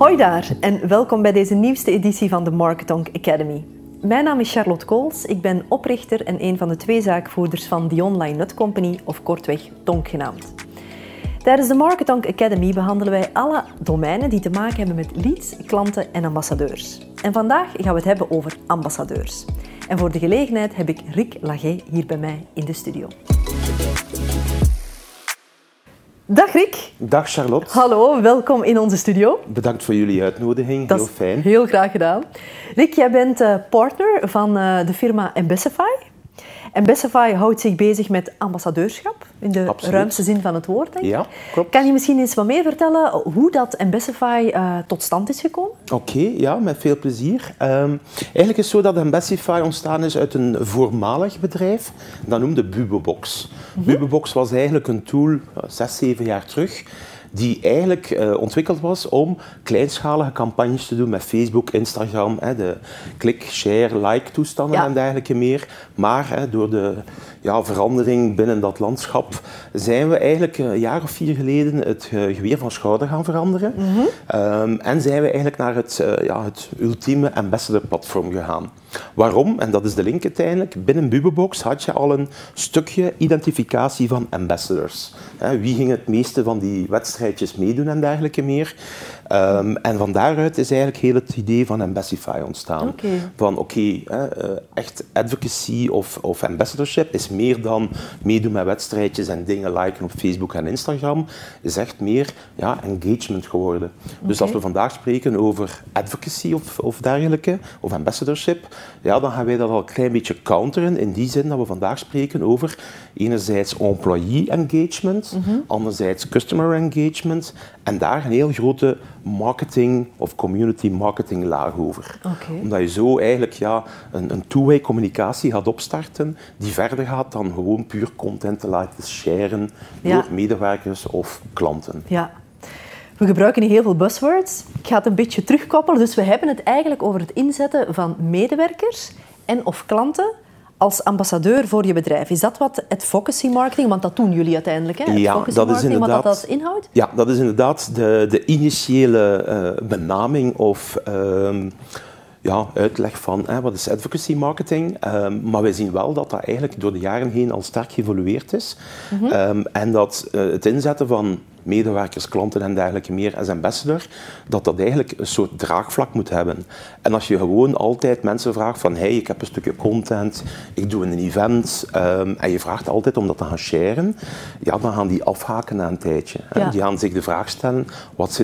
Hoi daar en welkom bij deze nieuwste editie van de Marketonk Academy. Mijn naam is Charlotte Kools, ik ben oprichter en een van de twee zaakvoerders van The Online Nut Company, of kortweg Tonk genaamd. Tijdens de Marketonk Academy behandelen wij alle domeinen die te maken hebben met leads, klanten en ambassadeurs. En vandaag gaan we het hebben over ambassadeurs. En voor de gelegenheid heb ik Rick Lagé hier bij mij in de studio. Dag Rick. Dag Charlotte. Hallo, welkom in onze studio. Bedankt voor jullie uitnodiging, Dat heel fijn. Heel graag gedaan. Rick, jij bent eh, partner van eh, de firma Embessify. Embessify houdt zich bezig met ambassadeurschap, in de Absoluut. ruimste zin van het woord, denk ik. Ja, klopt. Kan je misschien eens wat meer vertellen hoe dat Embessify eh, tot stand is gekomen? Oké, ja, met veel plezier. Ehm, eigenlijk is het zo dat Embessify ontstaan is uit een voormalig bedrijf, dat noemde Bubobox. Bubobox was eigenlijk een tool, eh, zes, zeven jaar terug, die eigenlijk eh, ontwikkeld was om kleinschalige campagnes te doen met Facebook, Instagram, hè, de klik, share, like toestanden Ja. en dergelijke meer. Maar hè, door de ja, verandering binnen dat landschap zijn we eigenlijk eh, een jaar of vier geleden het geweer van schouder gaan veranderen. Ehm, en zijn we eigenlijk naar het, eh, ja, het ultieme ambassador platform gegaan. Waarom? En dat is de link uiteindelijk. Binnen Bubobox had je al een stukje identificatie van ambassadors. Wie ging het meeste van die wedstrijdjes meedoen en dergelijke meer. Ehm, en van daaruit is eigenlijk heel het idee van Embessify ontstaan. Van oké, eh, echt advocacy of, of ambassadorship is meer dan meedoen met wedstrijdjes en dingen liken op Facebook en Instagram. Is echt meer ja, engagement geworden. Dus als we vandaag spreken over advocacy of, of dergelijke, of ambassadorship, ja, dan gaan wij dat al een klein beetje counteren. In die zin dat we vandaag spreken over enerzijds employee engagement, anderzijds customer engagement en daar een heel grote marketing of community marketing laag over. Omdat je zo eigenlijk ja, een, een two-way communicatie gaat opstarten die verder gaat dan gewoon puur content te laten sharen Ja. door medewerkers of klanten. Ja. We gebruiken hier heel veel buzzwords. Ik ga het een beetje terugkoppelen. Dus we hebben het eigenlijk over het inzetten van medewerkers en of klanten als ambassadeur voor je bedrijf. Is dat wat advocacy marketing, want dat doen jullie uiteindelijk, hè? Ja, dat is marketing, wat dat, inderdaad- inhoudt? Ja, dat is inderdaad de, de initiële eh, benaming of ehm, ja, uitleg van hè, wat is advocacy marketing. Ehm, maar wij zien wel dat dat eigenlijk door de jaren heen al sterk geëvolueerd is. Ehm, en dat eh, het inzetten van medewerkers, klanten en dergelijke meer als ambassador, dat dat eigenlijk een soort draagvlak moet hebben. En als je gewoon altijd mensen vraagt van hey, ik heb een stukje content, ik doe een event, ehm, en je vraagt altijd om dat te gaan sharen, ja, dan gaan die afhaken na een tijdje. Ja. Die gaan zich de vraag stellen,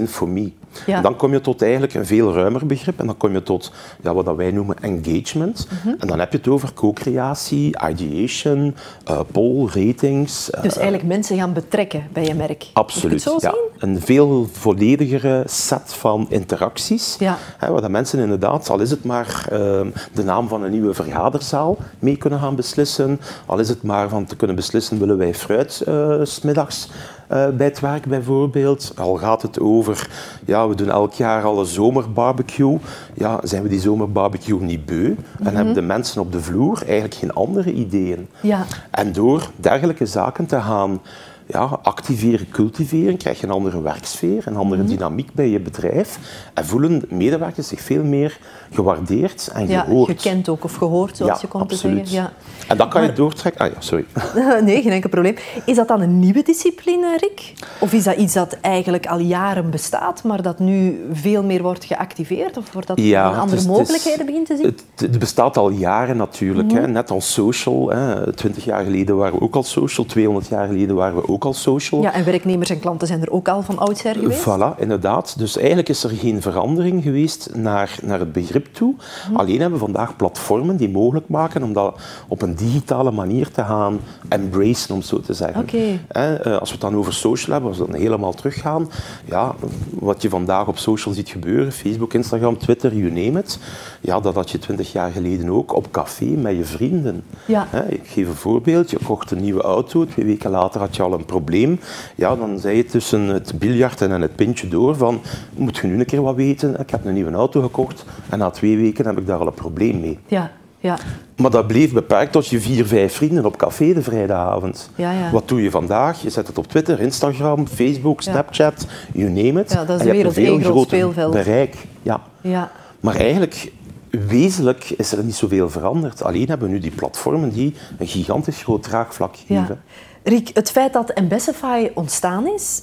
for me? Ja. En dan kom je tot eigenlijk een veel ruimer begrip en dan kom je tot ja, wat dat wij noemen engagement. Mhm. En dan heb je het over co-creatie, ideation, eh, poll, ratings. eh, Dus eigenlijk mensen gaan betrekken bij je merk. Absoluut. Het zo ja. Een veel volledigere set van interacties. Ja. Hè, waar dat mensen inderdaad, al is het maar ehm, de naam van een nieuwe vergaderzaal, mee kunnen gaan beslissen. Al is het maar van te kunnen beslissen, willen wij fruit eh, 's middags eh, bij het werk bijvoorbeeld. Al gaat het over, ja, we doen elk jaar al een zomerbarbecue. Ja, zijn we die zomerbarbecue niet beu? En hebben de mensen op de vloer eigenlijk geen andere ideeën? Ja. En door dergelijke zaken te gaan ja, activeren, cultiveren, krijg je een andere werksfeer, een andere Mhm. dynamiek bij je bedrijf. En voelen medewerkers zich veel meer gewaardeerd en Ja, gehoord. gekend ook of gehoord, zoals Ja, je komt te absoluut. zeggen. En dat kan je doortrekken. Ah ja, sorry. Ja. Nee, geen enkel probleem. Is dat dan een nieuwe discipline, Rick? Of is dat iets dat eigenlijk al jaren bestaat, maar dat nu veel meer wordt geactiveerd? Of wordt dat Ja, andere is- is- mogelijkheden begint te zien? Het, het bestaat al jaren natuurlijk. Mhm. hè. Net als social. Hè. 20 jaar geleden waren we ook al social. 200 jaar geleden waren we ook al social. Ja, en werknemers en klanten zijn er ook al van oudsher geweest. Voilà, inderdaad. Dus eigenlijk is er geen verandering geweest naar, naar het begrip toe. Mhm. Alleen hebben we vandaag platformen die mogelijk maken om dat op een digitale manier te gaan embracen, om het zo te zeggen. Oké. Eh, Als we het dan over social hebben, als we dan helemaal teruggaan, ja, wat je vandaag op social ziet gebeuren, Facebook, Instagram, Twitter, you name it, ja, dat had je twintig jaar geleden ook op café met je vrienden. Ja. Ik geef een voorbeeld, je kocht een nieuwe auto, twee weken later had je al een probleem. Ja, dan zei je tussen het biljarten en het pintje door van, moet je nu een keer wat weten, ik heb een nieuwe auto gekocht en na twee weken heb ik daar al een probleem mee. Ja, Ja. Maar dat bleef beperkt tot je vier, vijf vrienden op café de vrijdagavond. Ja, ja. Wat doe je vandaag? Je zet het op Twitter, Instagram, Facebook, Snapchat, you name it. Ja, dat is En je hebt een veel groot speelveld. bereik. Ja. Ja. Maar eigenlijk, wezenlijk is er niet zoveel veranderd. Alleen hebben we nu die platformen die een gigantisch groot draagvlak Ja. geven. Riek, het feit dat Embessify ontstaan is,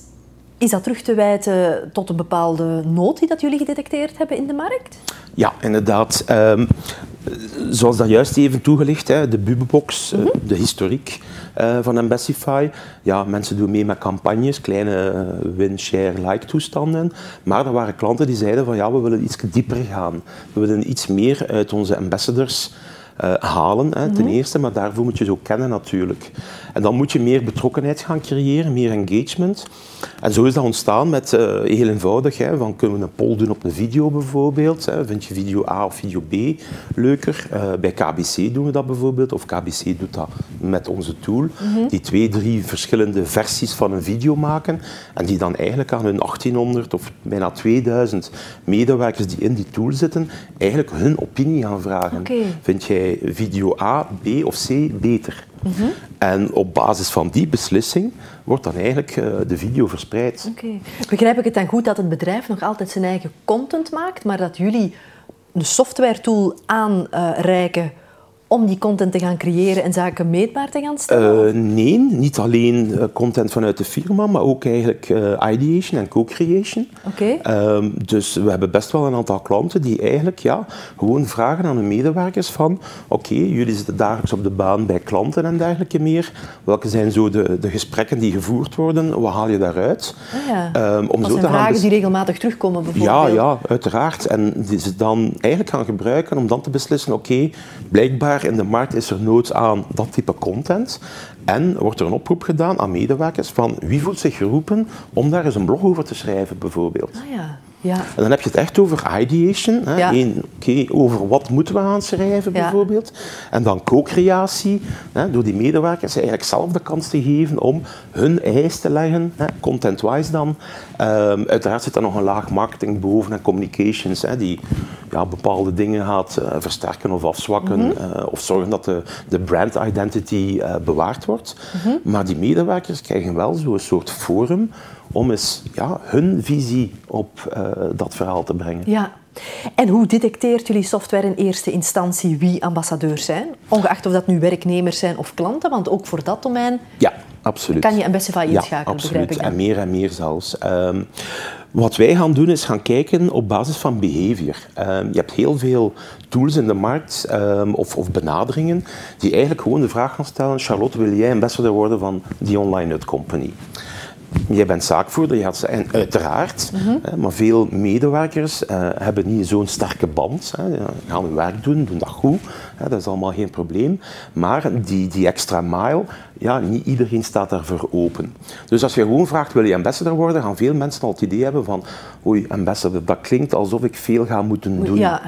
is dat terug te wijten tot een bepaalde nood die dat jullie gedetecteerd hebben in de markt? Ja, inderdaad. Ehm, zoals dat juist even toegelicht, hè, de bubebox, eh, de historiek eh, van Embessify. Ja, mensen doen mee met campagnes, kleine eh, win, share, like toestanden. Maar er waren klanten die zeiden van ja, we willen iets dieper gaan. We willen iets meer uit onze ambassadors halen, hè, ten eerste, maar daarvoor moet je ze ook kennen natuurlijk. En dan moet je meer betrokkenheid gaan creëren, meer engagement. En zo is dat ontstaan met eh, heel eenvoudig, hè, van kunnen we een poll doen op een video bijvoorbeeld. Hè, vind je video A of video B leuker? Eh, bij KBC doen we dat bijvoorbeeld, of KBC doet dat met onze tool. Die twee, drie verschillende versies van een video maken en die dan eigenlijk aan hun 1800 of bijna 2000 medewerkers die in die tool zitten, eigenlijk hun opinie gaan vragen. Vind jij video A, B of C beter? En op basis van die beslissing wordt dan eigenlijk eh, de video verspreid. Begrijp ik het dan goed dat het bedrijf nog altijd zijn eigen content maakt, maar dat jullie een software tool aanreiken om die content te gaan creëren en zaken meetbaar te gaan stellen? Eh, nee, niet alleen eh, content vanuit de firma, maar ook eigenlijk eh, ideation en co-creation. Oké. Ehm, dus we hebben best wel een aantal klanten die eigenlijk ja, gewoon vragen aan hun medewerkers van oké, jullie zitten dagelijks op de baan bij klanten en dergelijke meer. Welke zijn zo de, de gesprekken die gevoerd worden? Wat haal je daaruit? Ah ja. Ehm, om dat zo zijn te vragen die regelmatig terugkomen bijvoorbeeld. ja, ja, uiteraard. En die ze dan eigenlijk gaan gebruiken om dan te beslissen, oké, blijkbaar in de markt is er nood aan dat type content. En wordt er een oproep gedaan aan medewerkers van wie voelt zich geroepen om daar eens een blog over te schrijven, bijvoorbeeld. Ah ja. Ja. En dan heb je het echt over ideation. Hè? Ja. Eén, over wat moeten we gaan schrijven, Ja. bijvoorbeeld. En dan co-creatie, door die medewerkers eigenlijk zelf de kans te geven om hun eis te leggen, content-wise dan. Ehm, uiteraard zit er nog een laag marketing boven en communications, hè? die ja, bepaalde dingen gaat eh, versterken of afzwakken. Mhm. eh, of zorgen dat de, de brand identity eh, bewaard wordt. Mhm. Maar die medewerkers krijgen wel zo'n soort forum om eens ja, hun visie op eh, dat verhaal te brengen. ja. En hoe detecteert jullie software in eerste instantie wie ambassadeurs zijn? Ongeacht of dat nu werknemers zijn of klanten, want ook voor dat domein Ja, absoluut. kan je Embessify ja, inschakelen, begrijp absoluut. ik. En meer en meer zelfs. Ehm, wat wij gaan doen is gaan kijken op basis van behavior. Ehm, je hebt heel veel tools in de markt ehm, of, of benaderingen die eigenlijk gewoon de vraag gaan stellen: Charlotte, wil jij ambassador worden van die online nut company? Jij bent zaakvoerder, je zijn, uiteraard, Mhm. hè, maar veel medewerkers eh, hebben niet zo'n sterke band. Hè, gaan hun werk doen, doen dat goed, hè, dat is allemaal geen probleem. Maar die, die extra mile, ja, niet iedereen staat daarvoor open. Dus als je gewoon vraagt, wil je ambassador worden, gaan veel mensen al het idee hebben van, oei, ambassador, dat klinkt alsof ik veel ga moeten doen. Ja,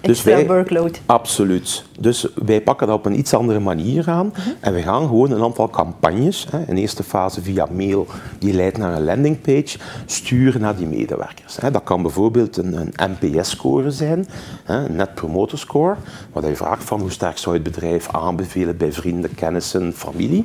Dus wij- workload. Absoluut. Dus wij pakken dat op een iets andere manier aan Mhm. en we gaan gewoon een aantal campagnes, hè, in eerste fase via mail, die leidt naar een landingpage, sturen naar die medewerkers. Hè. Dat kan bijvoorbeeld een, een NPS-score zijn, hè, een Net Promoter Score, waar je vraagt van hoe sterk zou je het bedrijf aanbevelen bij vrienden, kennissen, familie.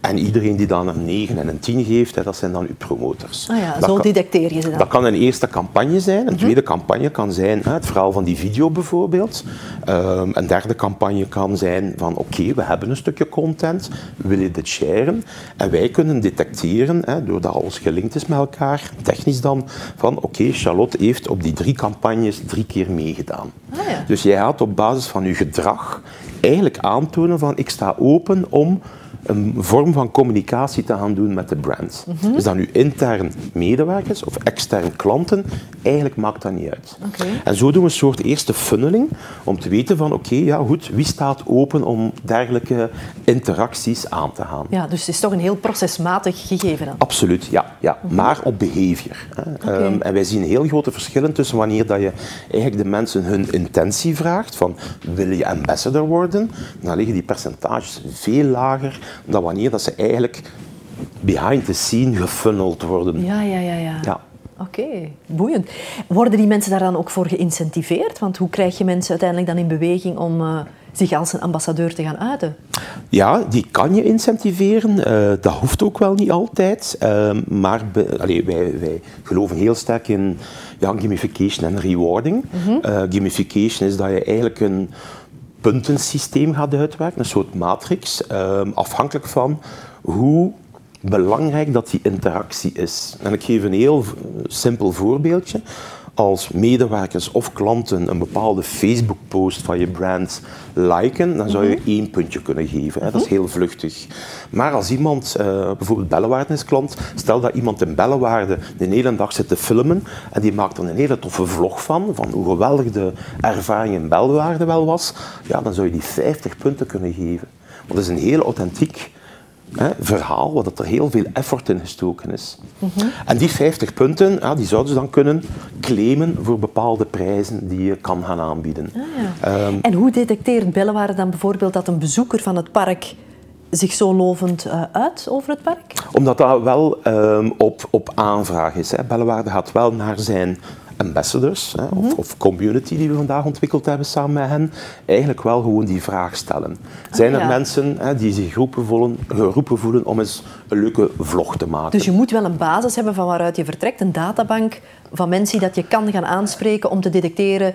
En iedereen die dan een 9 en een 10 geeft, hè, dat zijn dan uw promoters. Ah ja, zo detecteer je ze dan. dat kan een eerste campagne zijn. Mhm. Een tweede campagne kan zijn het verhaal van die video bijvoorbeeld. Ehm, een derde campagne kan zijn van oké, we hebben een stukje content, wil je dit sharen? En wij kunnen detecteren, hè, doordat alles gelinkt is met elkaar, technisch dan, van oké, Charlotte heeft op die drie campagnes drie keer meegedaan. Ah ja. Dus jij gaat op basis van je gedrag eigenlijk aantonen van ik sta open om een vorm van communicatie te gaan doen met de brand. Mhm. Dus dan nu intern medewerkers of extern klanten, eigenlijk maakt dat niet uit. En zo doen we een soort eerste funneling om te weten van oké, ja goed, wie staat open om dergelijke interacties aan te gaan. Ja, dus het is toch een heel procesmatig gegeven dan. Absoluut, ja. ja. Maar op behavior. Hè. Ehm, en wij zien heel grote verschillen tussen wanneer dat je eigenlijk de mensen hun intentie vraagt, van wil je ambassador worden, dan liggen die percentages veel lager dan wanneer dat ze eigenlijk behind the scene gefunneld worden. Ja, ja, ja, ja. Ja. Oké, boeiend. Worden die mensen daar dan ook voor geïncentiveerd? Want hoe krijg je mensen uiteindelijk dan in beweging om eh, zich als een ambassadeur te gaan uiten? Ja, die kan je incentiveren. Eh, dat hoeft ook wel niet altijd. Ehm, maar wij, wij, geloven heel sterk in ja, gamification en rewarding. Mhm. Eh, gamification is dat je eigenlijk een puntensysteem gaat uitwerken, een soort matrix, ehm, afhankelijk van hoe belangrijk dat die interactie is. En ik geef een heel simpel voorbeeldje als medewerkers of klanten een bepaalde Facebook-post van je brand liken, dan zou je mhm. één puntje kunnen geven. Hè. Dat is mhm. heel vluchtig. Maar als iemand, uh, bijvoorbeeld Bellewaarde is klant, stel dat iemand in Bellewaarde de hele dag zit te filmen en die maakt er een hele toffe vlog van, van hoe geweldig de ervaring in Bellewaarde wel was, ja, dan zou je die 50 punten kunnen geven. Want dat is een heel authentiek hè, verhaal, waar er heel veel effort in gestoken is. Mhm. En die 50 punten, ja, die zouden ze dan kunnen claimen voor bepaalde prijzen die je kan gaan aanbieden. Ah, ja. Ehm, en hoe detecteert Bellewaarde dan bijvoorbeeld dat een bezoeker van het park zich zo lovend uh, uit over het park? Omdat dat wel um, op, op aanvraag is. Hè. Bellewaarde gaat wel naar zijn ambassadors hè, of, mhm. of, community die we vandaag ontwikkeld hebben samen met hen, eigenlijk wel gewoon die vraag stellen. Ah, Zijn er mensen hè, die zich geroepen voelen, geroepen voelen om eens een leuke vlog te maken? Dus je moet wel een basis hebben van waaruit je vertrekt, een databank van mensen dat je kan gaan aanspreken om te detecteren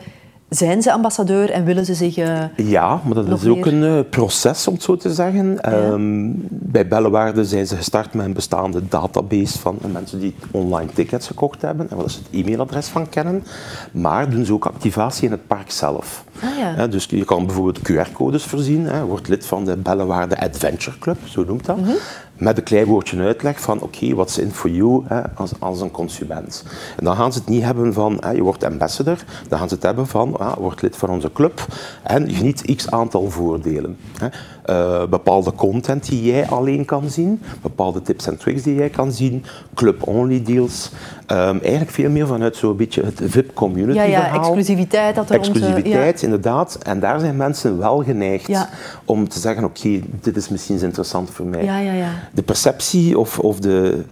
zijn ze ambassadeur en willen ze zich. Uh, ja, maar dat is ook een uh, proces, om het zo te zeggen. Ja. Um, bij Bellewaarde zijn ze gestart met een bestaande database van mensen die online tickets gekocht hebben en waar ze het e-mailadres van kennen. Maar doen ze ook activatie in het park zelf. Ah, ja. Dus je kan bijvoorbeeld QR-codes voorzien. Hè, wordt lid van de Bellewaarde Adventure Club, zo noemt dat. Mm -hmm met een klein woordje uitleg van oké, okay, what's in for you hè, als, als een consument. En dan gaan ze het niet hebben van hè, je wordt ambassador, dan gaan ze het hebben van ah, word lid van onze club en je geniet x aantal voordelen. Hè. Uh, bepaalde content die jij alleen kan zien, bepaalde tips en tricks die jij kan zien, club-only deals. Um, eigenlijk veel meer vanuit zo'n beetje het VIP-community ja, ja, verhaal. exclusiviteit. Dat er exclusiviteit, onze, ja. inderdaad. En daar zijn mensen wel geneigd ja. om te zeggen, oké, okay, dit is misschien interessant voor mij. Ja, ja, ja. De perceptie of, of de,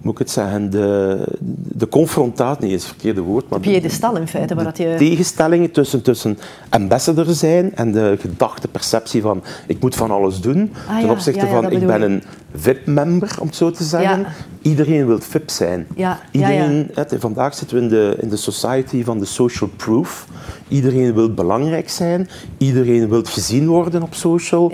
moet ik het zeggen, de, de confrontatie, nee, is het verkeerde woord. Maar de stal in feite. Waar dat je... tegenstellingen tussen, tussen ambassador zijn en de gedachte, perceptie van ik moet van alles doen, ah, ten opzichte ja, ja, van ik ben een VIP-member, om het zo te zeggen. Iedereen wil VIP zijn. Iedereen, het, vandaag zitten we in de, in de society van de social proof. Iedereen wil belangrijk zijn, iedereen wil gezien worden op social.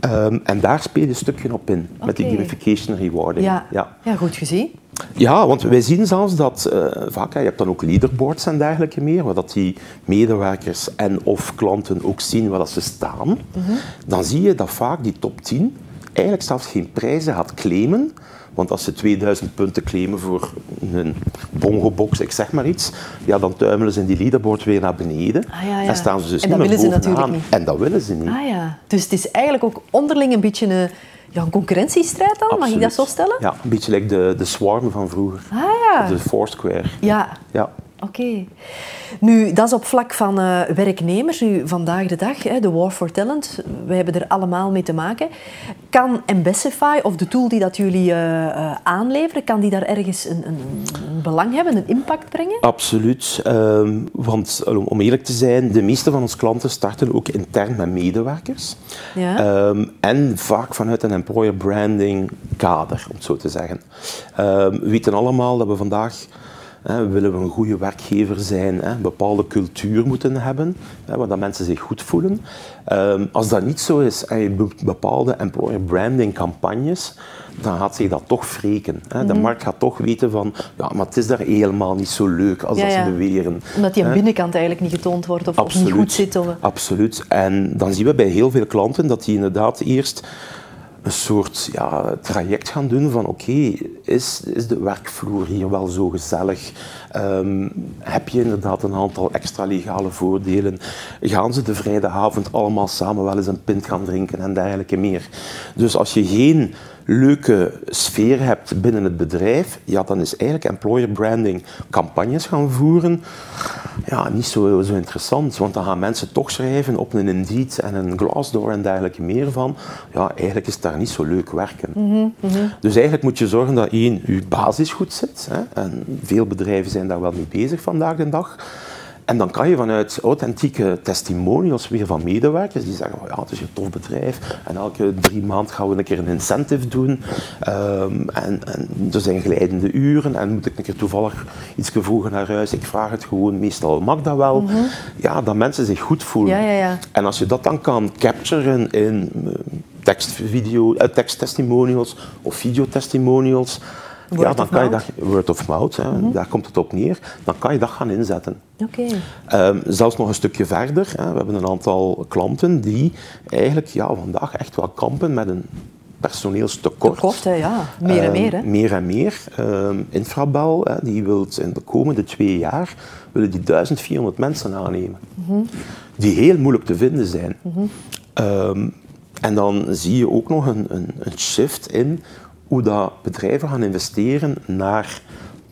Um, en daar speel je een stukje op in, met die gamification rewarding. Ja. Ja. goed gezien. Ja, want wij zien zelfs dat uh, vaak, je hebt dan ook leaderboards en dergelijke meer, waar dat die medewerkers en of klanten ook zien waar dat ze staan. Mhm. Dan zie je dat vaak die top 10 eigenlijk zelfs geen prijzen gaat claimen, want als ze 2000 punten claimen voor een bongobox, ik zeg maar iets, ja, dan tuimelen ze in die leaderboard weer naar beneden. Ah, ja, ja. En staan ze dus en niet meer bovenaan. Niet. En dat willen ze niet. Ah, ja. Dus het is eigenlijk ook onderling een beetje een, ja, een concurrentiestrijd dan, mag ik dat zo stellen? Ja, een beetje like de, de swarm van vroeger. Ah, ja. de Foursquare. Ja. ja. Oké. Nu, dat is op vlak van uh, werknemers. Nu, vandaag de dag, hè, de War for Talent, we hebben er allemaal mee te maken. Kan Embessify, of de tool die dat jullie uh, uh, aanleveren, kan die daar ergens een, een, een, belang hebben, een impact brengen? Absoluut. Um, want om eerlijk te zijn, de meeste van onze klanten starten ook intern met medewerkers. Ja. Um, en vaak vanuit een employer branding kader, om het zo te zeggen. Um, we weten allemaal dat we vandaag willen we een goede werkgever zijn, een bepaalde cultuur moeten hebben, waar dat mensen zich goed voelen. Ehm, als dat niet zo is en je bepaalde employer branding campagnes, dan gaat zich dat toch wreken. De mhm. markt gaat toch weten van, ja, maar het is daar helemaal niet zo leuk als dat ze beweren. Omdat die aan binnenkant eigenlijk niet getoond wordt of, of niet goed zit. Of... Absoluut. En dan zien we bij heel veel klanten dat die inderdaad eerst een soort ja, traject gaan doen van oké, is, is de werkvloer hier wel zo gezellig? Um, heb je inderdaad een aantal extra legale voordelen? Gaan ze de vrijdagavond allemaal samen wel eens een pint gaan drinken en dergelijke meer? Dus als je geen leuke sfeer hebt binnen het bedrijf, ja, dan is eigenlijk employer branding campagnes gaan voeren ja, niet zo, zo interessant. Want dan gaan mensen toch schrijven op een Indeed en een Glassdoor en dergelijke meer van. Ja, eigenlijk is het daar niet zo leuk werken. Mhm, mhm. Dus eigenlijk moet je zorgen dat één, je basis goed zit. Hè, en veel bedrijven zijn daar wel mee bezig vandaag de dag. En dan kan je vanuit authentieke testimonials weer van medewerkers die zeggen, oh ja, het is een tof bedrijf en elke drie maanden gaan we een keer een incentive doen um, en, en, er zijn glijdende uren en moet ik een keer toevallig iets vroeger naar huis, ik vraag het gewoon, meestal mag dat wel. Mhm. Ja, dat mensen zich goed voelen. Ja, ja, ja. En als je dat dan kan capturen in uh, tekst, video, uh, testimonials of videotestimonials, ja, dan kan je dat, word of mouth, hè, mhm. daar komt het op neer, dan kan je dat gaan inzetten. Okay. Um, zelfs nog een stukje verder, hè, we hebben een aantal klanten die eigenlijk ja, vandaag echt wel kampen met een personeelstekort. Tekort, hè, ja. Meer en meer. Hè? Um, meer en meer. Um, Infrabel, hè, die wil in de komende twee jaar willen die 1400 mensen aannemen. Mm Die heel moeilijk te vinden zijn. Mm en dan zie je ook nog een, een, een shift in hoe dat bedrijven gaan investeren naar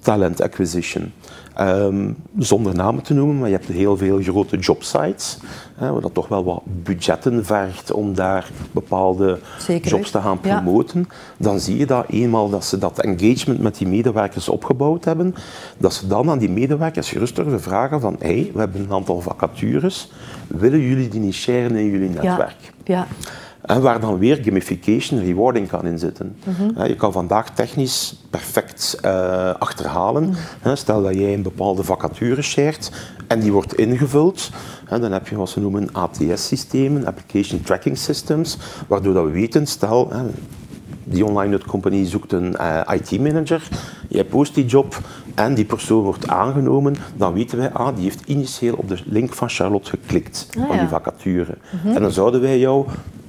talent acquisition. Um, zonder namen te noemen, maar je hebt heel veel grote jobsites, hè, waar dat toch wel wat budgetten vergt om daar bepaalde jobs te gaan promoten. Dan zie je dat eenmaal dat ze dat engagement met die medewerkers opgebouwd hebben, dat ze dan aan die medewerkers gerust durven vragen van hey, we hebben een aantal vacatures, willen jullie die niet sharen in jullie netwerk? Ja. ja. En waar dan weer gamification, rewarding kan inzitten. Mm Je kan vandaag technisch perfect uh, achterhalen. Mhm. Stel dat jij een bepaalde vacature shared en die wordt ingevuld. Dan heb je wat ze noemen ATS-systemen, Application Tracking Systems, waardoor dat we weten, stel, die online company zoekt een uh, eh, IT-manager, jij post die job en die persoon wordt aangenomen, dan weten wij, ah, die heeft initieel op de link van Charlotte geklikt, ah, van die vacature. Mhm. En dan zouden wij jou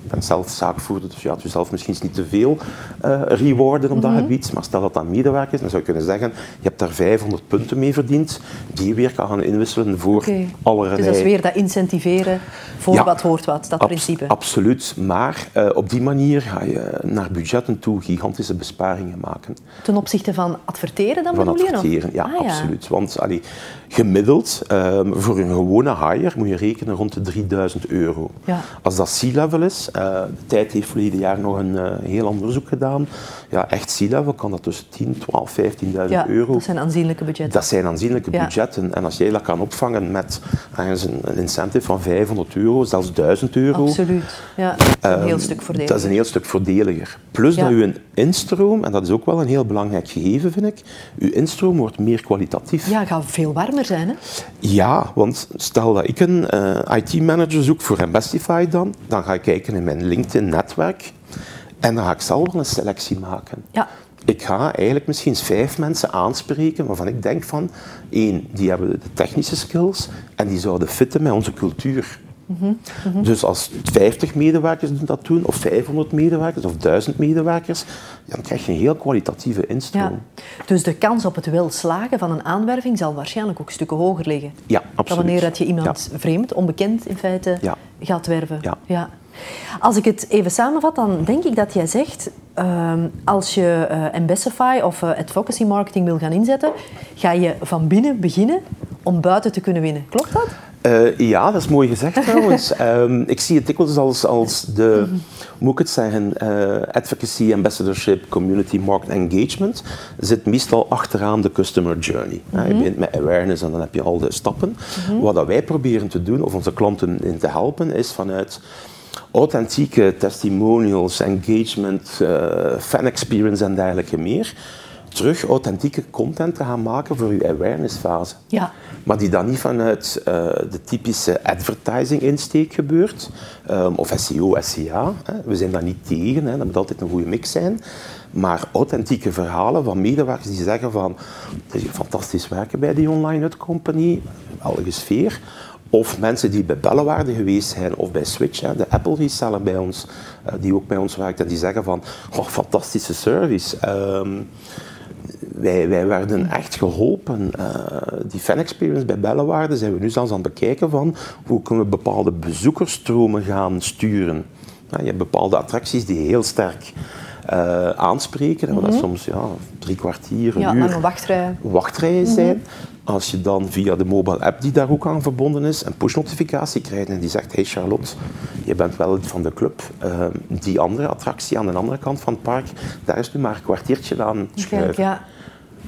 ben zelf zaakvoerder, dus je had jezelf misschien niet te veel uh, rewarden op dat mhm. gebied. Maar stel dat dat medewerker is, dan zou je kunnen zeggen, je hebt daar 500 punten mee verdiend, die je weer kan gaan inwisselen voor okay. allerlei... Dus dat is weer dat incentiveren voor wat hoort wat, dat principe. Absoluut, maar uh, op die manier ga je naar budgetten toe gigantische besparingen maken. Ten opzichte van adverteren dan van bedoel je adverteren, ja, ah, absoluut. Want allee, gemiddeld, um, voor een gewone hire, moet je rekenen rond de 3000 euro. Ja. Als dat C-level is, uh, de tijd heeft verleden jaar nog een uh, heel onderzoek gedaan. Ja, echt C-level kan dat tussen 10, 12, 15.000 ja, euro. Dat zijn aanzienlijke budgetten. Dat zijn aanzienlijke ja. budgetten. En als jij dat kan opvangen met een, een incentive van 500 euro, zelfs 1000 euro. Absoluut. Ja, een um, heel stuk voordeliger. Dat is een heel stuk voordeliger. Plus dat je een instroom, en dat is ook wel een heel belangrijk gegeven, vind ik, je instroom wordt meer kwalitatief. Ja, gaat veel warmer zijn, hè? Ja, want stel dat ik een uh, IT-manager zoek voor Embestify dan, dan ga ik kijken in mijn LinkedIn-netwerk en dan ga ik zelf wel een selectie maken. Ja. Ik ga eigenlijk misschien vijf mensen aanspreken waarvan ik denk van, één, die hebben de technische skills en die zouden fitten met onze cultuur. Mm -hmm. Dus als 50 medewerkers dat doen, of 500 medewerkers, of 1000 medewerkers, dan krijg je een heel kwalitatieve instroom. Ja. Dus de kans op het wel slagen van een aanwerving zal waarschijnlijk ook stukken hoger liggen. Ja, absoluut. Dan wanneer dat je iemand vreemd, onbekend in feite, gaat werven. Ja. Als ik het even samenvat, dan denk ik dat jij zegt, uh, als je uh, of uh, advocacy marketing wil gaan inzetten, ga je van binnen beginnen om buiten te kunnen winnen. Klopt dat? Uh, ja, dat is mooi gezegd trouwens. um, ik zie het dikwijls als, als de, hoe moet ik het zeggen, uh, advocacy, ambassadorship, community market engagement. Zit meestal achteraan de customer journey. Mm -hmm. Je begint met awareness en dan heb je al de stappen. Mm -hmm. Wat dat wij proberen te doen, of onze klanten in te helpen, is vanuit authentieke testimonials, engagement, uh, fan experience en dergelijke meer terug authentieke content te gaan maken voor je awareness-fase. Ja. Maar die dan niet vanuit uh, de typische advertising-insteek gebeurt, um, of SEO, SEA. Hè. We zijn daar niet tegen, hè. dat moet altijd een goede mix zijn. Maar authentieke verhalen van medewerkers die zeggen van het is fantastisch werken bij die online company, welke sfeer. Of mensen die bij Bellewaarde geweest zijn of bij Switch, de Apple bij ons, uh, die ook bij ons werkt, en die zeggen van oh, fantastische service. Um, wij, werden echt geholpen. Uh, die fan experience bij Bellewaarde zijn we nu zelfs aan het bekijken van hoe kunnen we bepaalde bezoekersstromen gaan sturen. je hebt bepaalde attracties die heel sterk uh, aanspreken, mm dat mhm. soms ja, drie kwartier, een ja, uur wachtrij. wachtrijen mhm. zijn. Als je dan via de mobile app die daar ook aan verbonden is, een push-notificatie krijgt en die zegt, hey Charlotte, je bent wel van de club, uh, die andere attractie aan de andere kant van het park, daar is nu maar een kwartiertje aan schuiven. Ja.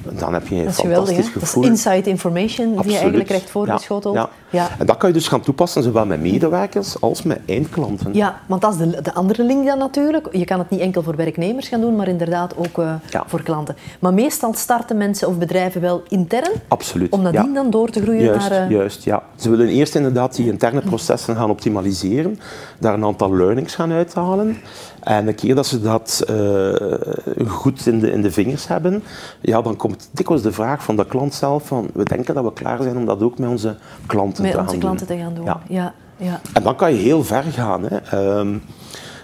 dan heb je een fantastisch geweldig, hè? Dat is gevoel. inside information die je eigenlijk krijgt voorgeschoteld. Ja, ja. En dat kan je dus gaan toepassen, zowel met medewerkers als met eindklanten. Ja, want dat is de, de andere link dan natuurlijk. Je kan het niet enkel voor werknemers gaan doen, maar inderdaad ook eh, Ja. voor klanten. Maar meestal starten mensen of bedrijven wel intern, Absoluut. om nadien ja. dan door te groeien Juist, naar... eh, juist, ja. Ze willen eerst inderdaad die interne processen gaan optimaliseren, daar een aantal learnings gaan uithalen. En een keer dat ze dat eh, goed in de, in de vingers hebben, ja, dan komt dikwijls de vraag van de klant zelf van we denken dat we klaar zijn om dat ook met onze klanten met te onze gaan klanten te gaan doen. Ja. Ja, ja. En dan kan je heel ver gaan. Hè. Ehm,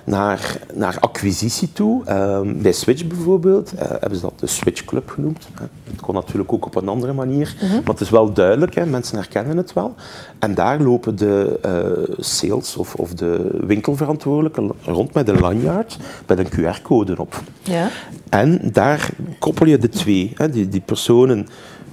naar, naar acquisitie toe. Ehm, bij Switch bijvoorbeeld eh, hebben ze dat de Switch Club genoemd. Hè. Het kon natuurlijk ook op een andere manier, maar het is wel duidelijk, hè. mensen herkennen het wel. En daar lopen de eh, sales of, of de winkelverantwoordelijken rond met een lanyard met een QR-code op. Ja. En daar koppel je de twee. Hè. Die, die personen,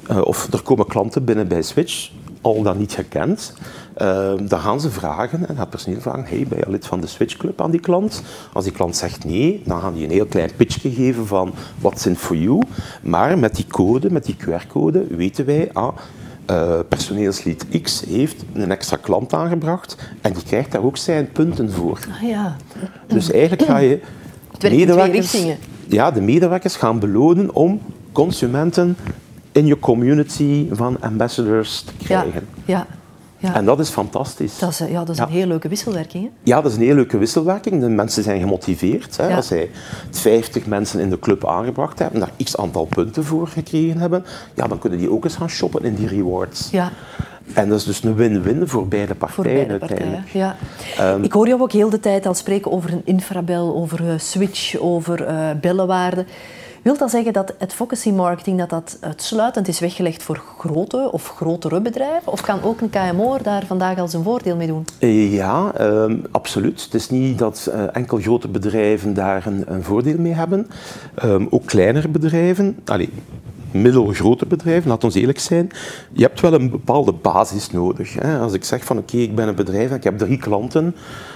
eh, of er komen klanten binnen bij Switch, al dan niet gekend. Eh, dan gaan ze vragen, en gaat personeel vragen, hey, ben je lid van de Switch Club aan die klant? Als die klant zegt nee, dan gaan die een heel klein pitchje geven van what's in for you. Maar met die code, met die QR-code, weten wij, ah, eh, personeelslid X heeft een extra klant aangebracht en die krijgt daar ook zijn punten voor. Ah, ja. Dus eigenlijk ga je richtingen. ja, de medewerkers gaan belonen om consumenten in je community van ambassadors te krijgen. ja, ja. En dat is fantastisch. Dat is, ja, dat is Ja. een heel leuke wisselwerking. Hè? Ja, dat is een hele leuke wisselwerking. De mensen zijn gemotiveerd. Hè. Ja. Als zij 50 mensen in de club aangebracht hebben, daar x aantal punten voor gekregen hebben, ja, dan kunnen die ook eens gaan shoppen in die rewards. Ja, En dat is dus een win-win voor beide partijen voor beide partijen. uiteindelijk. Ja. Ehm, Ik hoor jou ook heel de tijd al spreken over een infrabel, over eh, switch, over bellenwaarden. Wil dat zeggen dat advocacy marketing dat dat uitsluitend is weggelegd voor grote of grotere bedrijven? Of kan ook een KMO daar vandaag al zijn voordeel mee doen? Eh, Ja, ehm, absoluut. Het is niet dat eh, enkel grote bedrijven daar een, een voordeel mee hebben. Ehm, ook kleinere bedrijven, allee, middelgrote bedrijven, laat ons eerlijk zijn. Je hebt wel een bepaalde basis nodig. Hè. Als ik zeg van oké, ik ben een bedrijf en ik heb drie klanten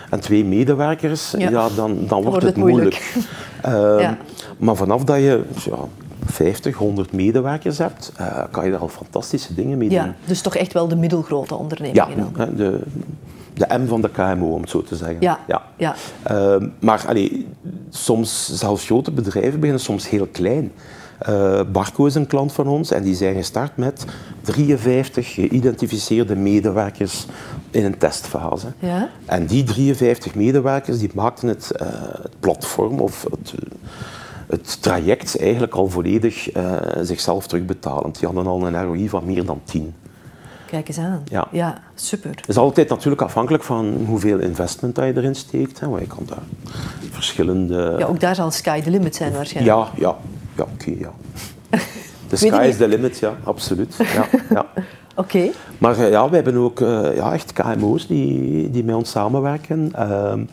en twee medewerkers, Ja. ja. dan, dan wordt het moeilijk. Ehm, Ja. Maar vanaf dat je ja, 50, 100 medewerkers hebt, eh, kan je daar al fantastische dingen mee doen. Ja, dus toch echt wel de middelgrote Ja, ondernemingen dan? hè, de, de M van de KMO, om het zo te zeggen. Ja, ja. Ehm, maar allee, soms, zelfs grote bedrijven beginnen soms heel klein. Eh, Barco is een klant van ons en die zijn gestart met 53 geïdentificeerde medewerkers in een testfase. Ja. En die 53 medewerkers die maakten het, eh, het platform of het, het traject eigenlijk al volledig eh, zichzelf terugbetalend. Die hadden al een ROI van meer dan 10. Kijk eens aan. Ja. super. Het is altijd natuurlijk afhankelijk van hoeveel investment dat je erin steekt. Hè. Want je kan daar verschillende... Ja, ook daar zal sky the limit zijn waarschijnlijk. ja, ja, ja oké, ja. The sky is the limit, ja, absoluut. Ja, ja. Oké. Maar eh, ja, we hebben ook eh, ja, echt KMO's die, die met ons samenwerken. Ehm,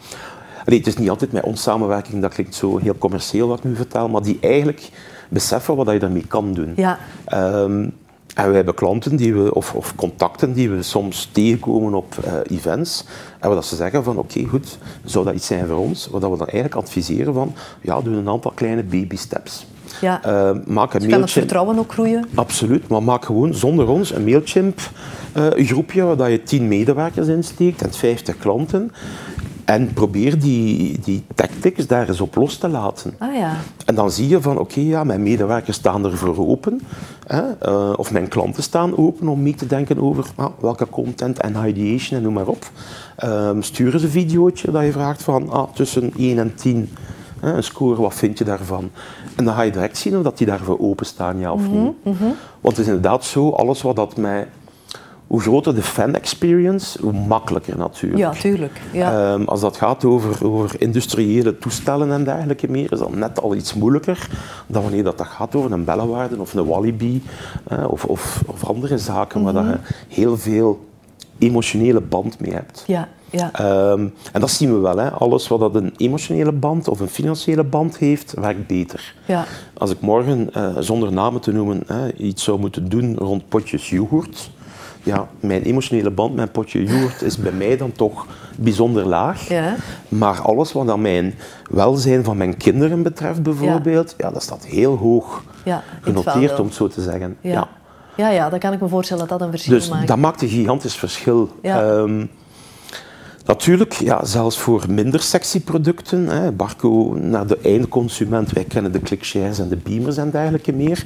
allee, het is niet altijd met ons samenwerking, dat klinkt zo heel commercieel wat ik nu vertel, maar die eigenlijk beseffen wat je daarmee kan doen. Ja. Ehm, en we hebben klanten die we, of, of contacten die we soms tegenkomen op eh, events. En wat dat ze zeggen van oké, goed, zou dat iets zijn voor ons? Wat dat we dan eigenlijk adviseren van, ja, doe een aantal kleine baby steps. Ja. Eh, maak een Dus kan het vertrouwen ook groeien? Absoluut, maar maak gewoon zonder ons een Mailchimp-groepje waar dat je 10 medewerkers insteekt en 50 klanten. En probeer die, die tactics daar eens op los te laten. Ah ja. En dan zie je van, oké, ja, mijn medewerkers staan ervoor open. Hè, eh, of mijn klanten staan open om mee te denken over ah, welke content en ideation en noem maar op. Ehm stuur eens een videootje dat je vraagt van ah, tussen 1 en 10. hè, een score, wat vind je daarvan? En dan ga je direct zien of dat die daarvoor openstaan, ja of niet. Want het is inderdaad zo, alles wat dat mij... Hoe groter de fan-experience, hoe makkelijker natuurlijk. Ja, tuurlijk. Ja. Ehm, als dat gaat over, over industriële toestellen en dergelijke meer, is dat net al iets moeilijker dan wanneer dat, dat gaat over een bellenwaarde of een Walibi eh, of, of, of andere zaken waar dat je heel veel emotionele band mee hebt. ja, ja. Ehm, en dat zien we wel. Hè. Alles wat dat een emotionele band of een financiële band heeft, werkt beter. Ja. Als ik morgen, eh, zonder namen te noemen, hè, iets zou moeten doen rond potjes yoghurt, ja, mijn emotionele band met potje yoghurt is bij mij dan toch bijzonder laag. Ja. Maar alles wat dan mijn welzijn van mijn kinderen betreft bijvoorbeeld, ja. dat staat heel hoog het genoteerd om het zo te zeggen. Ja. Ja. Ja. dan kan ik me voorstellen dat dat een verschil Dus maakt. dat maakt een gigantisch verschil. Ja. Natuurlijk, ja, zelfs voor minder sexy producten, hè, Barco naar de eindconsument, wij kennen de ClickShares en de Beamers en dergelijke meer.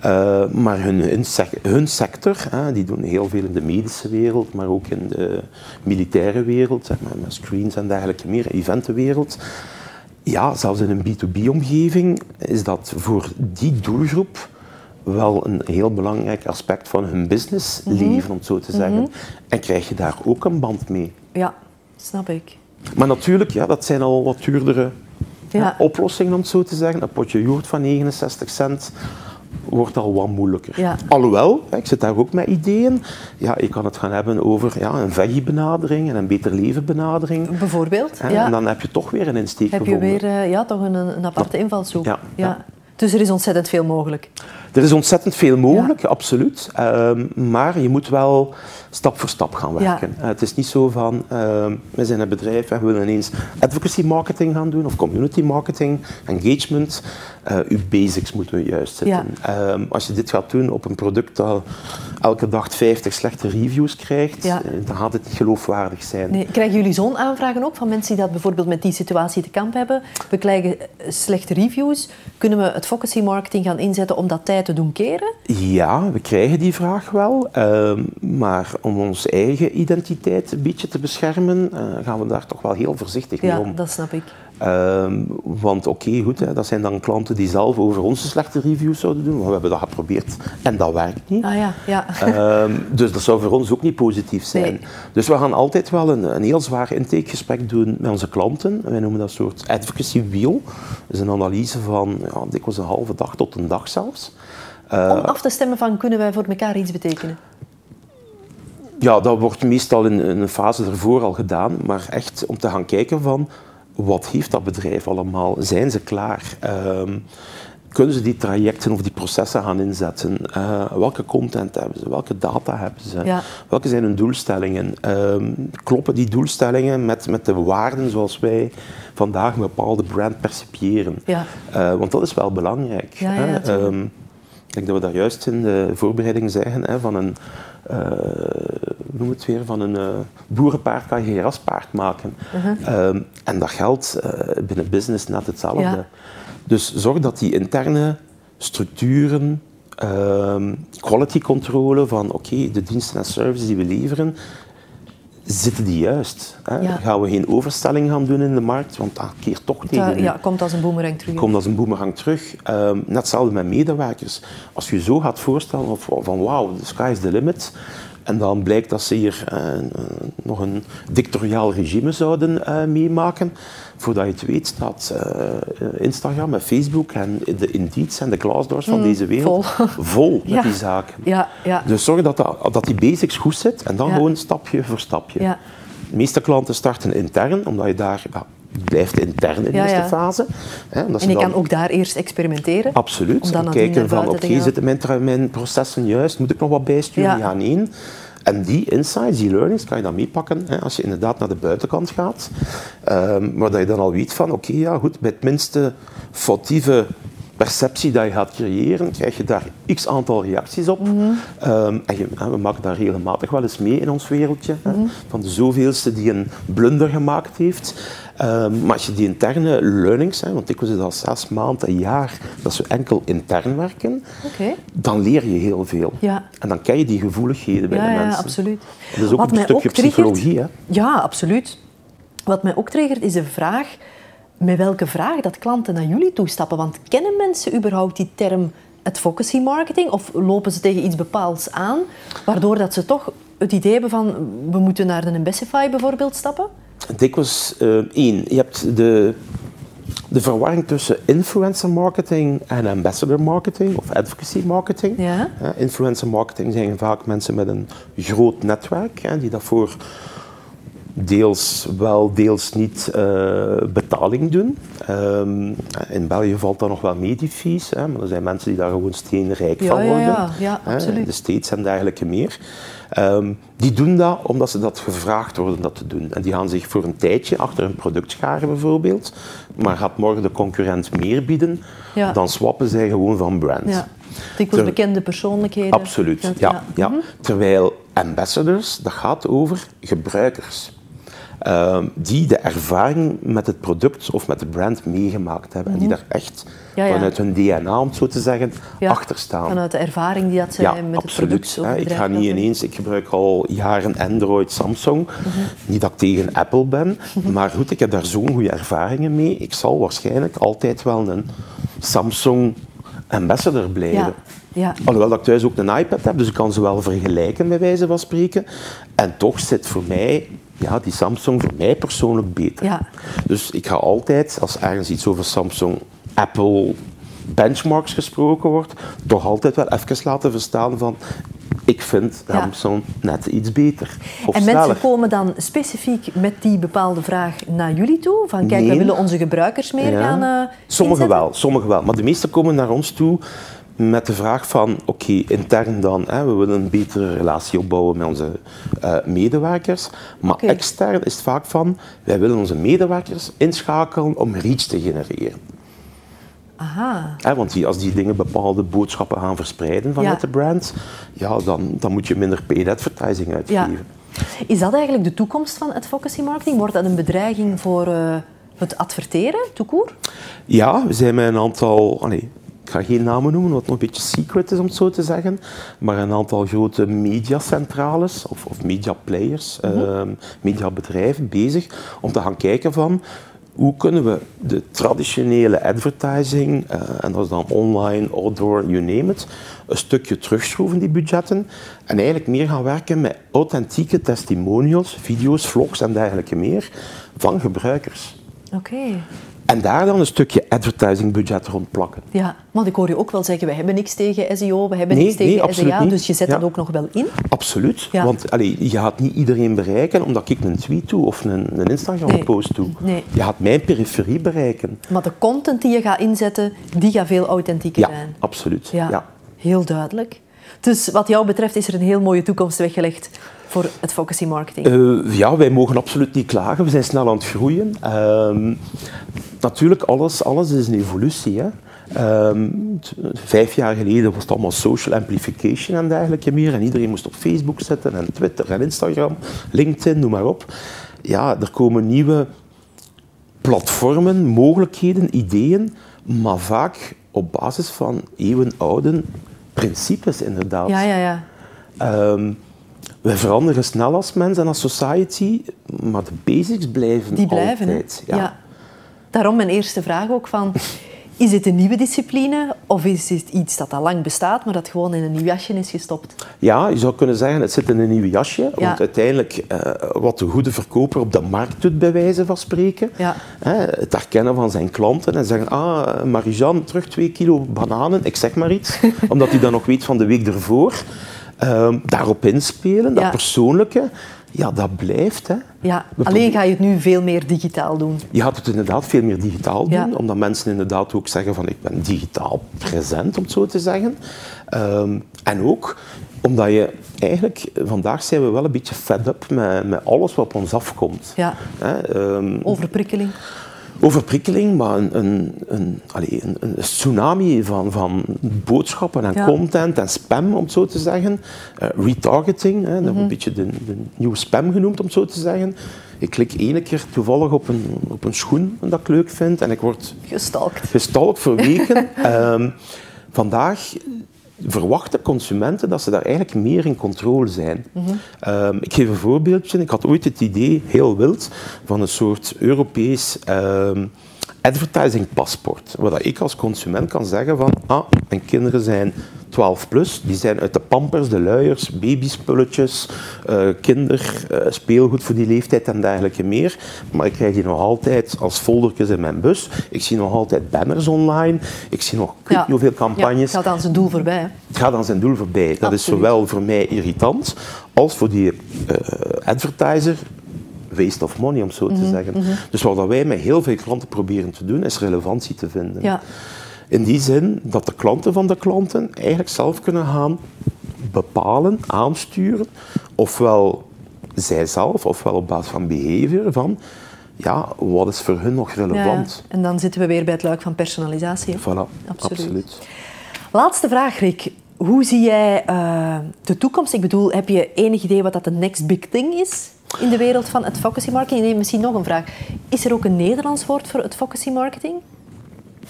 Eh, maar hun, hun, sec- hun sector, hè, die doen heel veel in de medische wereld, maar ook in de militaire wereld, zeg maar, met screens en dergelijke meer, eventenwereld. Ja, zelfs in een B2B-omgeving is dat voor die doelgroep wel een heel belangrijk aspect van hun business leven, om het zo te zeggen. En krijg je daar ook een band mee. Ja, snap ik. Maar natuurlijk, ja, dat zijn al wat duurdere Ja. oplossingen, om het zo te zeggen. Een potje yoghurt van 69 cent wordt al wat moeilijker. Ja. Alhoewel, hè, ik zit daar ook met ideeën. Ja, je kan het gaan hebben over ja, een veggie-benadering en een beter leven-benadering. Bijvoorbeeld. Ja. En dan heb je toch weer een insteek Heb je gevonden. weer eh, ja, toch een, een aparte invalshoek. Ja. Dus er is ontzettend veel mogelijk. Er is ontzettend veel mogelijk, absoluut. Ehm, maar je moet wel stap voor stap gaan werken. Eh, het is niet zo van, ehm, we zijn een bedrijf en we willen ineens advocacy marketing gaan doen of community marketing, engagement. Eh uw basics moeten juist zitten. Ehm, als je dit gaat doen op een product dat elke dag 50 slechte reviews krijgt, eh, dan gaat het niet geloofwaardig zijn. Nee, krijgen jullie zo'n aanvragen ook van mensen die dat bijvoorbeeld met die situatie te kamp hebben? We krijgen slechte reviews. Kunnen we het advocacy marketing gaan inzetten om dat tijd te doen keren? Ja, we krijgen die vraag wel. ehm, maar om onze eigen identiteit een beetje te beschermen, eh, gaan we daar toch wel heel voorzichtig mee Ja, om. dat snap ik. Ehm, want oké, goed, hè, dat zijn dan klanten die zelf over onze slechte reviews zouden doen. Maar we hebben dat geprobeerd en dat werkt niet. Ah ja, ja. Ehm, dus dat zou voor ons ook niet positief zijn. Nee. Dus we gaan altijd wel een, een heel zwaar intakegesprek doen met onze klanten. Wij noemen dat een soort advocacy wheel. Dat is een analyse van ja, dikwijls een halve dag tot een dag zelfs. Eh, Om af te stemmen van kunnen wij voor elkaar iets betekenen? Ja, dat wordt meestal in, in een fase ervoor al gedaan, maar echt om te gaan kijken van wat heeft dat bedrijf allemaal? Zijn ze klaar? Ehm, kunnen ze die trajecten of die processen gaan inzetten? Eh, welke content hebben ze? Welke data hebben ze? Ja. Welke zijn hun doelstellingen? Ehm, kloppen die doelstellingen met, met de waarden zoals wij vandaag een bepaalde brand percipiëren? Ja. Eh, want dat is wel belangrijk. Ja, hè. Ehm, ik denk dat we daar juist in de voorbereiding zeggen hè, van een, noem het weer, van een eh, boerenpaard kan je raspaard maken. Uh-huh. Ehm, en dat geldt eh, binnen business net hetzelfde. Ja. Dus zorg dat die interne structuren, ehm, quality controle van oké, de diensten en services die we leveren, zitten die juist? Hè? Ja. Gaan we geen overstelling gaan doen in de markt, want dat keert toch tegen Dat ja, komt als een boemerang terug. komt als een boemerang terug. Ehm, net hetzelfde met medewerkers. Als je je zo gaat voorstellen of, van wauw, the sky is the limit. En dan blijkt dat ze hier eh, nog een dictatoriaal regime zouden eh, meemaken. Voordat je het weet staat eh, Instagram en Facebook en de Indeeds en de Glassdoors van deze wereld Mm, vol. vol met Ja. die zaken. Ja, ja. Dus zorg dat, dat, dat die basics goed zit en dan gewoon stapje voor stapje. Ja. De meeste klanten starten intern, omdat je daar blijft intern in de eerste fase. Hè, En je dan- kan ook daar eerst experimenteren. Absoluut. Om dan kijken van, oké, zitten mijn, mijn processen juist? Moet ik nog wat bijsturen? Ja. Nee. En die insights, die learnings, kan je dan meepakken hè, als je inderdaad naar de buitenkant gaat. Ehm maar dat je dan al weet van, oké, ja goed, bij het minste foutieve perceptie dat je gaat creëren, krijg je daar x aantal reacties op. Mhm. Ehm, en je, we maken daar regelmatig wel eens mee in ons wereldje. hè, Mhm. van de zoveelste die een blunder gemaakt heeft. Ehm, maar als je die interne learnings, hè, want ik was het al zes maanden, een jaar, dat ze enkel intern werken, dan leer je heel veel. Ja. En dan ken je die gevoeligheden bij Ja, de ja, mensen. absoluut. Dat is ook Wat een stukje ook triggert- psychologie. Hè? Ja, absoluut. Wat mij ook triggert is de vraag met welke vraag dat klanten naar jullie toestappen. Want kennen mensen überhaupt die term advocacy marketing? Of lopen ze tegen iets bepaalds aan, waardoor dat ze toch het idee hebben van we moeten naar de Embessify bijvoorbeeld stappen? Dikwijls eh, één, je hebt de, de verwarring tussen influencer marketing en ambassador marketing of advocacy marketing. Ja. Eh, influencer marketing zijn vaak mensen met een groot netwerk hè, die dat voor deels wel, deels niet uh, betaling doen. Um, in België valt dat nog wel mee, die fees, hè, maar er zijn mensen die daar gewoon steenrijk ja, van worden. Ja, ja, absoluut. De States en dergelijke meer. Um, die doen dat omdat ze dat gevraagd worden dat te doen. En die gaan zich voor een tijdje achter een product scharen bijvoorbeeld, maar gaat morgen de concurrent meer bieden, ja. dan swappen zij gewoon van brand. Ja. Dikwijls bekende persoonlijkheden. Absoluut, ja. ja. ja. Mhm. Terwijl ambassadors, dat gaat over gebruikers. Uh, die de ervaring met het product of met de brand meegemaakt hebben. En die mhm. daar echt vanuit hun DNA, om het zo te zeggen, achter staan. Vanuit de ervaring die dat zij met absoluut. het product Ik ga niet ineens, ik gebruik al jaren Android, Samsung. Mhm. Niet dat ik tegen Apple ben, maar goed, ik heb daar zo'n goede ervaringen mee. Ik zal waarschijnlijk altijd wel een Samsung ambassador blijven. Ja. Alhoewel dat ik thuis ook een iPad heb, dus ik kan ze wel vergelijken bij wijze van spreken. En toch zit voor mij ja, die Samsung voor mij persoonlijk beter. Ja. Dus ik ga altijd, als ergens iets over Samsung, Apple, benchmarks gesproken wordt, toch altijd wel even laten verstaan van ik vind Samsung net iets beter. en mensen komen dan specifiek met die bepaalde vraag naar jullie toe? Van kijk, we willen onze gebruikers meer gaan uh, Sommigen wel, sommigen wel. Maar de meesten komen naar ons toe met de vraag van, oké, intern dan, hè, we willen een betere relatie opbouwen met onze uh, medewerkers, maar extern is het vaak van, wij willen onze medewerkers inschakelen om reach te genereren. Aha. Hè, want als die dingen bepaalde boodschappen gaan verspreiden vanuit de brand, ja, dan, dan moet je minder paid advertising uitgeven. Ja. Is dat eigenlijk de toekomst van advocacy marketing? Wordt dat een bedreiging voor... Uh het adverteren, toekoer? Ja, we zijn met een aantal, ik ga geen namen noemen, wat nog een beetje secret is om het zo te zeggen, maar een aantal grote mediacentrales of, of mediaplayers, mm -hmm. mediabedrijven bezig om te gaan kijken van hoe kunnen we de traditionele advertising, uh, en dat is dan online, outdoor, you name it, een stukje terugschroeven, die budgetten, en eigenlijk meer gaan werken met authentieke testimonials, video's, vlogs en dergelijke meer van gebruikers. Oké. En daar dan een stukje advertising-budget rond plakken. Ja, want ik hoor je ook wel zeggen, we hebben niks tegen SEO, we hebben niks tegen SEA, dus je zet dat ook nog wel in? Absoluut, want allee, je gaat niet iedereen bereiken omdat ik een tweet doe of een, een Instagram-post doe. Nee. Je gaat mijn periferie bereiken. Maar de content die je gaat inzetten, die gaat veel authentieker zijn. Absoluut. Ja, heel duidelijk. Dus wat jou betreft is er een heel mooie toekomst weggelegd voor het focusy marketing? Uh, ja, wij mogen absoluut niet klagen. We zijn snel aan het groeien. Uh, natuurlijk, alles, alles is een evolutie. Hè. Uh, vijf jaar geleden was het allemaal social amplification en dergelijke meer. En iedereen moest op Facebook zitten en Twitter en Instagram, LinkedIn, noem maar op. Ja, er komen nieuwe platformen, mogelijkheden, ideeën, maar vaak op basis van eeuwenoude principes inderdaad. Ja, ja, ja. Um, we veranderen snel als mens en als society, maar de basics blijven Die blijven, altijd. Ja. ja. Daarom mijn eerste vraag ook van... Is het een nieuwe discipline of is het iets dat al lang bestaat, maar dat gewoon in een nieuw jasje is gestopt? Ja, je zou kunnen zeggen, het zit in een nieuw jasje. Want uiteindelijk, uh, wat de goede verkoper op de markt doet, bij wijze van spreken, ja. hè, het herkennen van zijn klanten en zeggen, ah, Marijan, terug twee kilo bananen, ik zeg maar iets, omdat hij dan nog weet van de week ervoor. Um, daarop inspelen, dat persoonlijke, ja, dat blijft. Hè. Ja, alleen ga je het nu veel meer digitaal doen. Je gaat het inderdaad veel meer digitaal doen, omdat mensen inderdaad ook zeggen van ik ben digitaal present, om het zo te zeggen. Um, en ook omdat je eigenlijk, vandaag zijn we wel een beetje fed up met, met alles wat op ons afkomt. Ja. Hè, um, Overprikkeling overprikkeling, maar een, een, een, allez, een, een tsunami van, van boodschappen en content en spam, om het zo te zeggen. Uh, retargeting, hè, dat mm -hmm. een beetje de, de, nieuwe spam genoemd, om het zo te zeggen. Ik klik ene keer toevallig op een, op een schoen dat ik leuk vind en ik word gestalkt, gestalkt voor weken. um, vandaag verwachten consumenten dat ze daar eigenlijk meer in controle zijn. Um, ik geef een voorbeeldje. Ik had ooit het idee, heel wild, van een soort Europees um, advertising paspoort. Waar ik als consument kan zeggen van, ah, mijn kinderen zijn 12 plus, die zijn uit de pampers, de luiers, babyspulletjes, uh, kinder, uh, speelgoed voor die leeftijd en dergelijke meer. Maar ik krijg die nog altijd als foldertjes in mijn bus. Ik zie nog altijd banners online. Ik zie nog ja. hoeveel campagnes. Ja, het gaat aan zijn doel voorbij. Hè? Het gaat aan zijn doel voorbij. Dat is zowel voor mij irritant als voor die uh, advertiser waste of money, om zo te Mhm, zeggen. Dus wat wij met heel veel klanten proberen te doen, is relevantie te vinden. Ja. In die zin dat de klanten van de klanten eigenlijk zelf kunnen gaan bepalen, aansturen, ofwel zijzelf, ofwel op basis van behavior, van ja, wat is voor hun nog relevant. Ja, en dan zitten we weer bij het luik van personalisatie. hè? Voilà, Absoluut. absoluut. Laatste vraag, Rick. Hoe zie jij eh, de toekomst? Ik bedoel, heb je enig idee wat dat de next big thing is in de wereld van advocacy marketing? Nee, misschien nog een vraag. Is er ook een Nederlands woord voor advocacy marketing?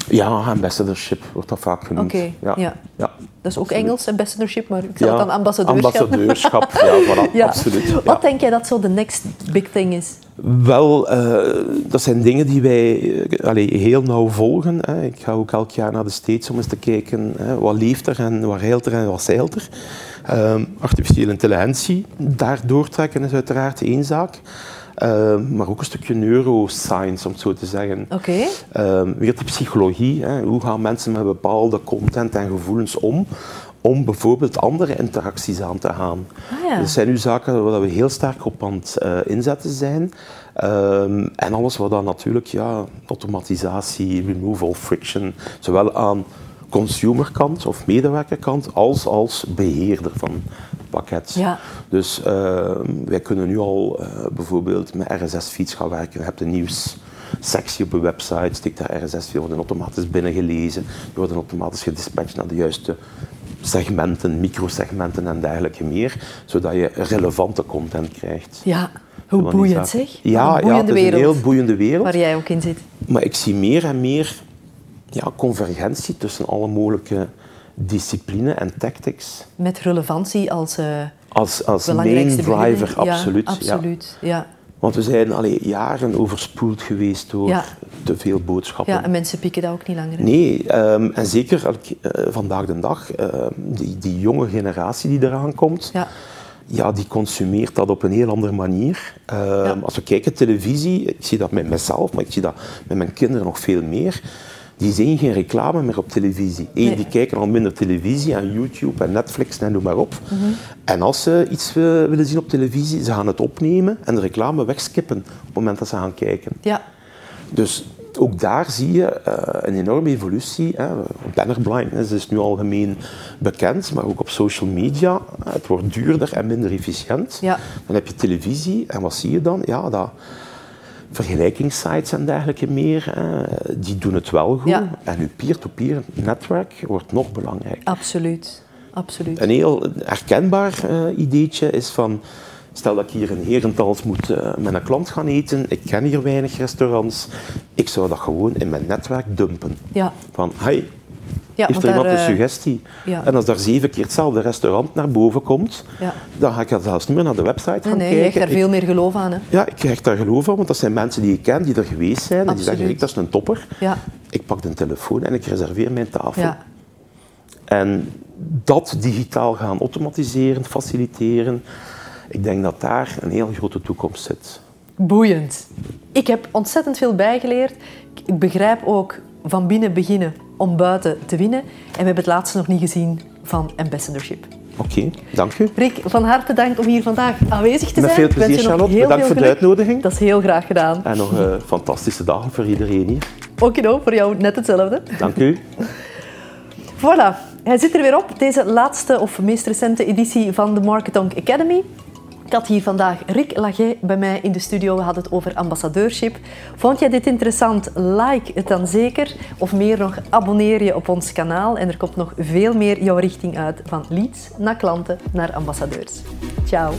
Ja, ambassadorship wordt dat vaak genoemd. Oké, ja. ja. Dat is ook Absoluut. Engels, ambassadorship, maar ik zal het dan ambassadeurschap ambassadeurschap, ja, voilà, Ja. absoluut. Wat denk jij dat zo de next big thing is? Wel, eh, dat zijn dingen die wij eh, allee, heel nauw volgen. Hè. Ik ga ook elk jaar naar de States om eens te kijken hè, wat leeft er en wat heilt er en wat zeilt er. Ehm, artificiële intelligentie, daar doortrekken is uiteraard één zaak. Ehm, maar ook een stukje neuroscience, om het zo te zeggen. Oké. Ehm, weer de psychologie. Hè. Hoe gaan mensen met bepaalde content en gevoelens om? Om bijvoorbeeld andere interacties aan te gaan. Ah, ja. Dat zijn nu zaken waar we heel sterk op aan het eh, inzetten zijn. Ehm, en alles wat dan natuurlijk, ja, automatisatie, removal, friction, zowel aan consumerkant of medewerkerkant als als beheerder van pakket. Ja. Dus ehm, wij kunnen nu al eh, bijvoorbeeld met RSS-feeds gaan werken. Je hebt een nieuwssectie op een website, steekt daar RSS-feed, worden automatisch binnengelezen, die worden automatisch gedispatcht naar de juiste segmenten, microsegmenten en dergelijke meer, zodat je relevante content krijgt. Ja, hoe die boeiend zeg. Ja, ja, het is een heel boeiende wereld. waar jij ook in zit. Maar ik zie meer en meer ja, convergentie tussen alle mogelijke discipline en tactics. Met relevantie als eh Als, als main driver, absoluut. Ja, ja. absoluut. Ja. Want we zijn allee, jaren overspoeld geweest door Ja. te veel boodschappen. ja, en mensen pikken dat ook niet langer. hè? Nee, ehm, en zeker eh, vandaag de dag, ehm, die, die jonge generatie die eraan komt, Ja. ja, die consumeert dat op een heel andere manier. Ehm. Als we kijken televisie, ik zie dat met mezelf, maar ik zie dat met mijn kinderen nog veel meer. Die zien geen reclame meer op televisie. Eén, Nee. die kijken al minder televisie en YouTube en Netflix en noem maar op. Mhm. En als ze iets eh, willen zien op televisie, ze gaan het opnemen en de reclame wegskippen op het moment dat ze gaan kijken. Ja. Dus ook daar zie je eh, een enorme evolutie. Hè. Banner blindness is nu algemeen bekend, maar ook op social media. Het wordt duurder en minder efficiënt. Ja. Dan heb je televisie en wat zie je dan? Ja, dat vergelijkingssites en dergelijke meer, die doen het wel goed. Ja. En uw peer-to-peer netwerk wordt nog belangrijker. Absoluut. Absoluut. Een heel herkenbaar eh, ideetje is van, stel dat ik hier in Herentals moet eh, met een klant gaan eten, ik ken hier weinig restaurants, ik zou dat gewoon in mijn netwerk dumpen. Ja. Van, hey, Ja, heeft er iemand daar, een eh, suggestie? ja. En als daar zeven keer hetzelfde restaurant naar boven komt, Ja. dan ga ik er zelfs niet meer naar de website Nee, gaan nee, je krijgt kijken. daar veel meer geloof aan. Hè? Ik- ja, ik krijg daar geloof aan, want dat zijn mensen die ik ken, die er geweest zijn, en die Absoluut. zeggen, "Rick, dat is een topper. Ja. Ik pak de telefoon en ik reserveer mijn tafel. Ja. En dat digitaal gaan automatiseren, faciliteren, ik denk dat daar een heel grote toekomst zit. Boeiend. Ik heb ontzettend veel bijgeleerd. Ik begrijp ook van binnen beginnen om buiten te winnen. En we hebben het laatste nog niet gezien van ambassadorship. Oké, dank u. Rick, van harte bedankt om hier vandaag aanwezig te Met zijn. veel Ik wens plezier, Charlotte. heel Bedankt veel voor de uitnodiging. Dat is heel graag gedaan. En nog een fantastische dagen voor iedereen hier. Okido, voor jou net hetzelfde. Dank u. Voilà, hij zit er weer op. Deze laatste of meest recente editie van de Marketonk Academy. Ik had hier vandaag Rick Laget bij mij in de studio. We hadden het over ambassadeurship. Vond jij dit interessant? Like het dan zeker. Of meer nog, abonneer je op ons kanaal. En er komt nog veel meer jouw richting uit. Van leads naar klanten naar ambassadeurs. Ciao.